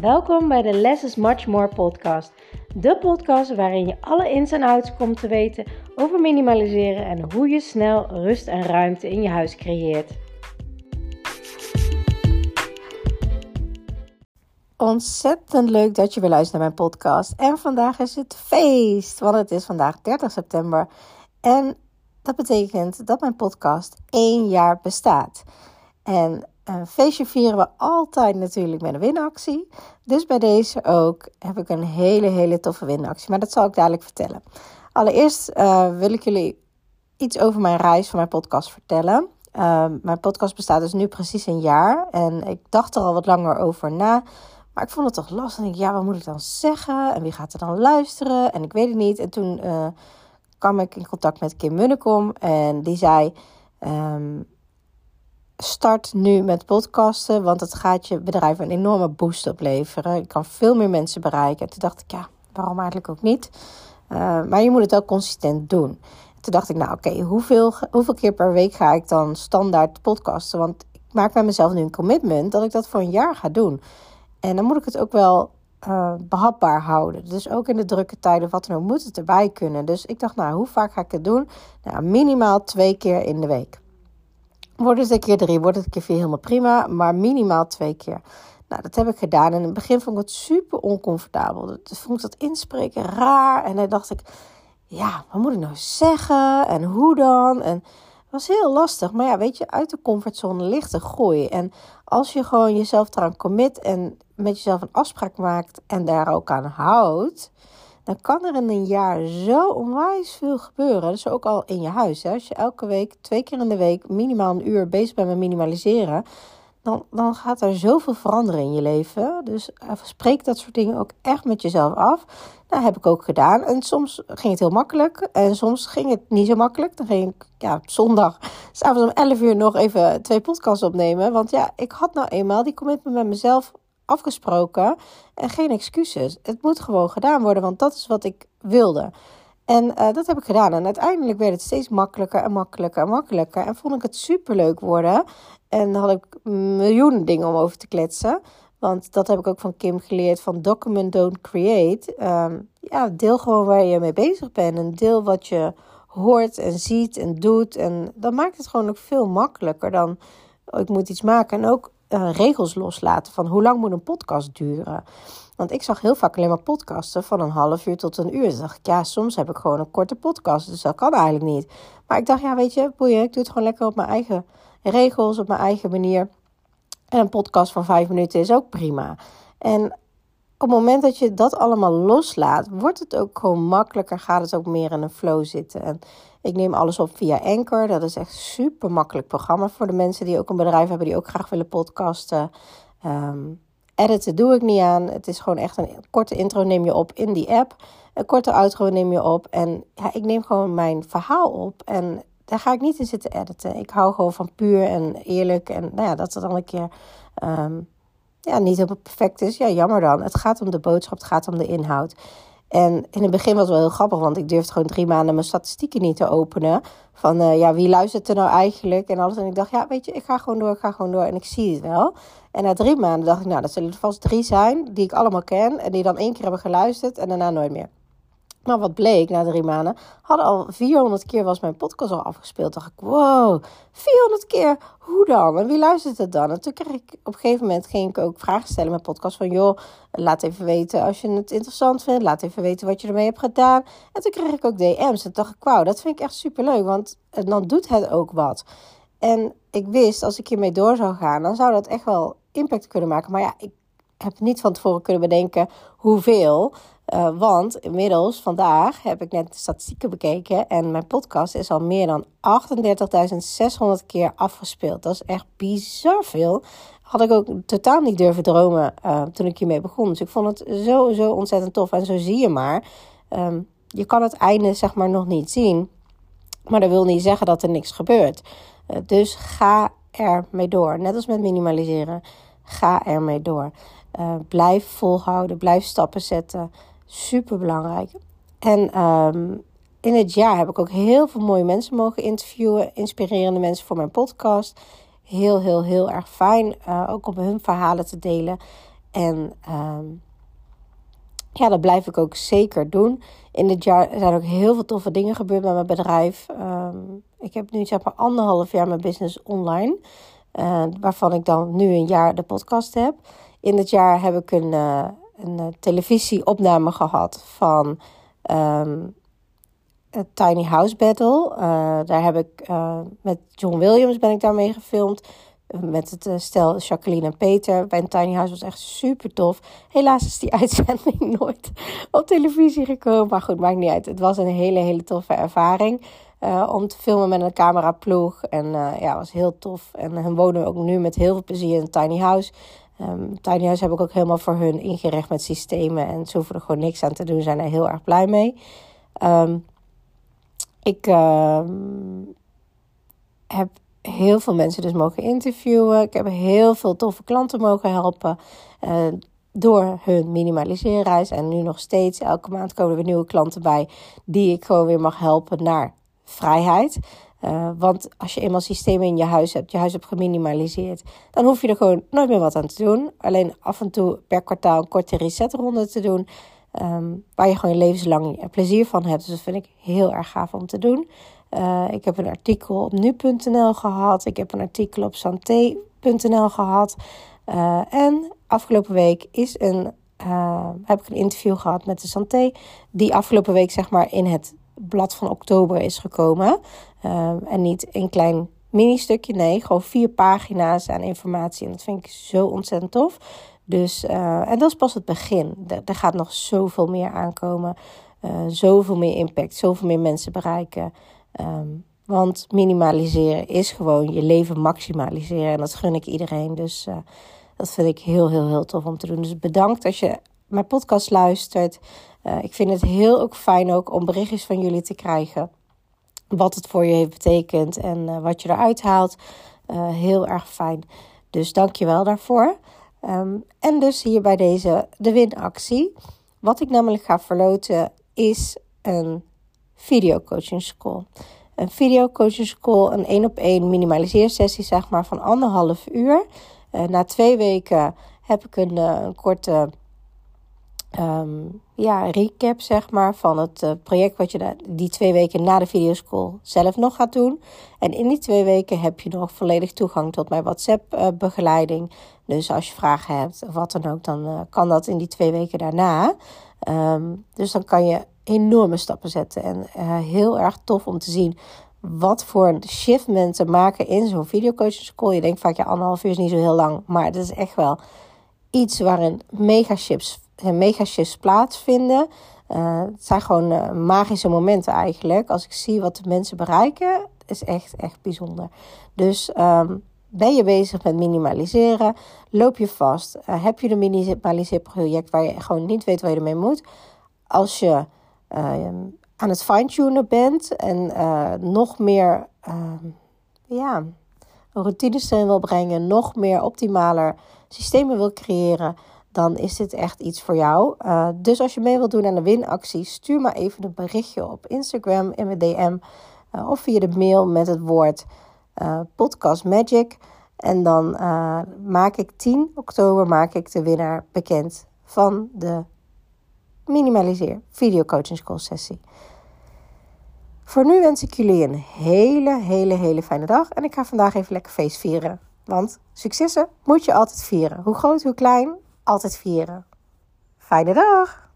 Welkom bij de Less is Much More podcast. De podcast waarin je alle ins en outs komt te weten over minimaliseren en hoe je snel rust en ruimte in je huis creëert. Ontzettend leuk dat je weer luistert naar mijn podcast. En vandaag is het feest, want het is vandaag 30 september. En dat betekent dat mijn podcast één jaar bestaat. En een feestje vieren we altijd natuurlijk met een winactie. Dus bij deze ook heb ik een hele, hele toffe winactie. Maar dat zal ik dadelijk vertellen. Allereerst uh, wil ik jullie iets over mijn reis van mijn podcast vertellen. Uh, mijn podcast bestaat dus nu precies een jaar. En ik dacht er al wat langer over na. Maar ik vond het toch lastig. En ik, ja, wat moet ik dan zeggen? En wie gaat er dan luisteren? En ik weet het niet. En toen kwam ik in contact met Kim Munnekom. En die zei... Um, start nu met podcasten, want het gaat je bedrijf een enorme boost opleveren. Je kan veel meer mensen bereiken. En toen dacht ik, ja, waarom eigenlijk ook niet? Uh, maar je moet het ook consistent doen. Toen dacht ik, nou oké, hoeveel, hoeveel keer per week ga ik dan standaard podcasten? Want ik maak bij mezelf nu een commitment dat ik dat voor een jaar ga doen. En dan moet ik het ook wel uh, behapbaar houden. Dus ook in de drukke tijden, wat dan ook, moet het erbij kunnen. Dus ik dacht, nou, hoe vaak ga ik het doen? Nou, minimaal twee keer in de week. Wordt het een keer drie, wordt het keer vier, helemaal prima. Maar minimaal twee keer. Nou, dat heb ik gedaan. En in het begin vond ik het super oncomfortabel. Toen vond ik dat inspreken raar. En dan dacht ik, ja, wat moet ik nou zeggen? En hoe dan? En het was heel lastig. Maar ja, weet je, uit de comfortzone ligt een groei. En als je gewoon jezelf eraan commit en met jezelf een afspraak maakt en daar ook aan houdt dan kan er in een jaar zo onwijs veel gebeuren. Dus ook al in je huis. Hè. Als je elke week, twee keer in de week, minimaal een uur bezig bent met minimaliseren. Dan, dan gaat er zoveel veranderen in je leven. Dus uh, spreek dat soort dingen ook echt met jezelf af. Dat heb ik ook gedaan. En soms ging het heel makkelijk. En soms ging het niet zo makkelijk. Dan ging ik ja, op zondag, s'avonds om 11 uur, nog even twee podcasts opnemen. Want ja, ik had nou eenmaal die commitment met mezelf afgesproken en geen excuses. Het moet gewoon gedaan worden, want dat is wat ik wilde. En uh, dat heb ik gedaan. En uiteindelijk werd het steeds makkelijker en makkelijker en makkelijker. En vond ik het superleuk worden. En had ik miljoenen dingen om over te kletsen. Want dat heb ik ook van Kim geleerd van document don't create. Um, ja, deel gewoon waar je mee bezig bent. En deel wat je hoort en ziet en doet. En dan maakt het gewoon ook veel makkelijker dan oh, ik moet iets maken. En ook uh, regels loslaten van hoe lang moet een podcast duren. Want ik zag heel vaak alleen maar podcasten van een half uur tot een uur. Dus dacht ik, ja, soms heb ik gewoon een korte podcast. Dus dat kan eigenlijk niet. Maar ik dacht, ja, weet je, boeien, ik doe het gewoon lekker op mijn eigen regels, op mijn eigen manier. En een podcast van vijf minuten is ook prima. En op het moment dat je dat allemaal loslaat, wordt het ook gewoon makkelijker. Gaat het ook meer in een flow zitten. En ik neem alles op via Anchor. Dat is echt super makkelijk programma voor de mensen die ook een bedrijf hebben, die ook graag willen podcasten. Um, editen doe ik niet aan. Het is gewoon echt een korte intro neem je op in die app. Een korte outro neem je op. En ja, ik neem gewoon mijn verhaal op. En daar ga ik niet in zitten editen. Ik hou gewoon van puur en eerlijk. En nou ja, dat het dan een keer um, ja, niet helemaal perfect is. Ja, jammer dan. Het gaat om de boodschap, het gaat om de inhoud. En in het begin was het wel heel grappig, want ik durfde gewoon drie maanden mijn statistieken niet te openen. Van uh, ja, wie luistert er nou eigenlijk en alles. En ik dacht, ja, weet je, ik ga gewoon door, ik ga gewoon door en ik zie het wel. En na drie maanden dacht ik, nou, dat zullen er vast drie zijn die ik allemaal ken en die dan één keer hebben geluisterd en daarna nooit meer. Maar wat bleek na drie maanden, hadden al 400 keer was mijn podcast al afgespeeld. Dacht ik, wow, 400 keer, hoe dan? En wie luistert het dan? En toen kreeg ik op een gegeven moment ging ik ook vragen stellen met podcast van, joh, laat even weten als je het interessant vindt. Laat even weten wat je ermee hebt gedaan. En toen kreeg ik ook DM's. En dacht ik, wauw, dat vind ik echt superleuk, want dan doet het ook wat. En ik wist, als ik hiermee door zou gaan, dan zou dat echt wel impact kunnen maken. Maar ja, ik heb niet van tevoren kunnen bedenken hoeveel. Uh, want inmiddels, vandaag, heb ik net de statistieken bekeken. En mijn podcast is al meer dan 38.600 keer afgespeeld. Dat is echt bizar veel. Had ik ook totaal niet durven dromen uh, toen ik hiermee begon. Dus ik vond het zo, zo ontzettend tof. En zo zie je maar. Um, je kan het einde zeg maar nog niet zien. Maar dat wil niet zeggen dat er niks gebeurt. Uh, dus ga ermee door. Net als met minimaliseren. Ga ermee door. Uh, blijf volhouden. Blijf stappen zetten. Super belangrijk. En um, in het jaar heb ik ook heel veel mooie mensen mogen interviewen. Inspirerende mensen voor mijn podcast. Heel, heel, heel erg fijn. Uh, ook om hun verhalen te delen. En ehm, ja, dat blijf ik ook zeker doen. In dit jaar zijn ook heel veel toffe dingen gebeurd met mijn bedrijf. Ehm, ik heb nu zeg maar anderhalf jaar mijn business online. Uh, waarvan ik dan nu een jaar de podcast heb. In dit jaar heb ik een, uh, een uh, televisieopname gehad van het Tiny House Battle. daar heb ik met John Williams ben ik daarmee gefilmd met het stel Jacqueline en Peter bij een tiny house was echt super tof. Helaas is die uitzending nooit op televisie gekomen. Maar goed, maakt niet uit. Het was een hele, hele toffe ervaring. Om te filmen met een cameraploeg. En uh, ja, was heel tof. En hun wonen ook nu met heel veel plezier in een tiny house. Um, tiny house heb ik ook helemaal voor hun ingericht met systemen. En ze hoeven er gewoon niks aan te doen. Zijn er heel erg blij mee. Um, ik uh, heb heel veel mensen dus mogen interviewen. Ik heb heel veel toffe klanten mogen helpen uh, door hun minimaliseerreis. En nu nog steeds, elke maand komen er nieuwe klanten bij die ik gewoon weer mag helpen naar vrijheid. Uh, want als je eenmaal systemen in je huis hebt, je huis hebt geminimaliseerd, dan hoef je er gewoon nooit meer wat aan te doen. Alleen af en toe per kwartaal een korte resetronde te doen. Um, waar je gewoon je levenslang plezier van hebt. Dus dat vind ik heel erg gaaf om te doen. Uh, ik heb een artikel op nu.nl gehad. Ik heb een artikel op santé.nl gehad. Uh, en afgelopen week is een, heb ik een interview gehad met de Santé. Die afgelopen week zeg maar in het blad van oktober is gekomen. en niet een klein mini-stukje, nee. Gewoon vier pagina's aan informatie. En dat vind ik zo ontzettend tof. Dus, en dat is pas het begin. Er, gaat nog zoveel meer aankomen. zoveel meer impact, zoveel meer mensen bereiken. Um, want minimaliseren is gewoon je leven maximaliseren. En dat gun ik iedereen. Dus uh, dat vind ik heel, heel, heel tof om te doen. Dus bedankt als je mijn podcast luistert. Uh, ik vind het heel ook fijn ook om berichtjes van jullie te krijgen. Wat het voor je heeft betekend en uh, wat je eruit haalt. heel erg fijn. Dus dank je wel daarvoor. Um, en dus hier bij deze de winactie. Wat ik namelijk ga verloten is een video coaching school. Een video coaching school, een één op één minimaliseersessie zeg maar van anderhalf uur. Na twee weken heb ik een, een korte um, ja, recap zeg maar van het uh, project wat je da- die twee weken na de videoschool zelf nog gaat doen. En in die twee weken heb je nog volledig toegang tot mijn WhatsApp begeleiding. Dus als je vragen hebt of wat dan ook, dan kan dat in die twee weken daarna. Um, dus dan kan je enorme stappen zetten. En uh, heel erg tof om te zien wat voor een shift mensen maken in zo'n videocoaching school. Je denkt vaak, ja, anderhalf uur is niet zo heel lang. Maar het is echt wel iets waarin mega shifts, eh, mega shifts plaatsvinden. Uh, het zijn gewoon uh, magische momenten eigenlijk. Als ik zie wat de mensen bereiken, is echt, echt bijzonder. Dus um, ben je bezig met minimaliseren? Loop je vast? Heb je een minimaliseerproject waar je gewoon niet weet waar je ermee moet? Als je uh, aan het fine-tunen bent en nog meer uh, ja, routines wil brengen, nog meer optimaler systemen wil creëren, dan is dit echt iets voor jou. Uh, dus als je mee wilt doen aan de winactie, stuur maar even een berichtje op Instagram in mijn DM of via de mail met het woord Podcast Magic. En dan maak ik 10 oktober maak ik de winnaar bekend van de minimaliseer video coaching school sessie. Voor nu wens ik jullie een hele, hele, hele fijne dag. En ik ga vandaag even lekker feest vieren. Want successen moet je altijd vieren. Hoe groot, hoe klein, altijd vieren. Fijne dag!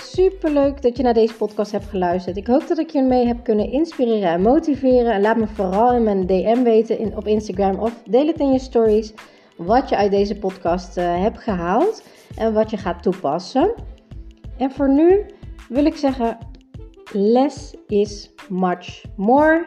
Super leuk dat je naar deze podcast hebt geluisterd. Ik hoop dat ik je mee heb kunnen inspireren en motiveren. En laat me vooral in mijn DM weten in, op Instagram of deel het in je stories wat je uit deze podcast uh, hebt gehaald en wat je gaat toepassen. En voor nu wil ik zeggen: less is much more.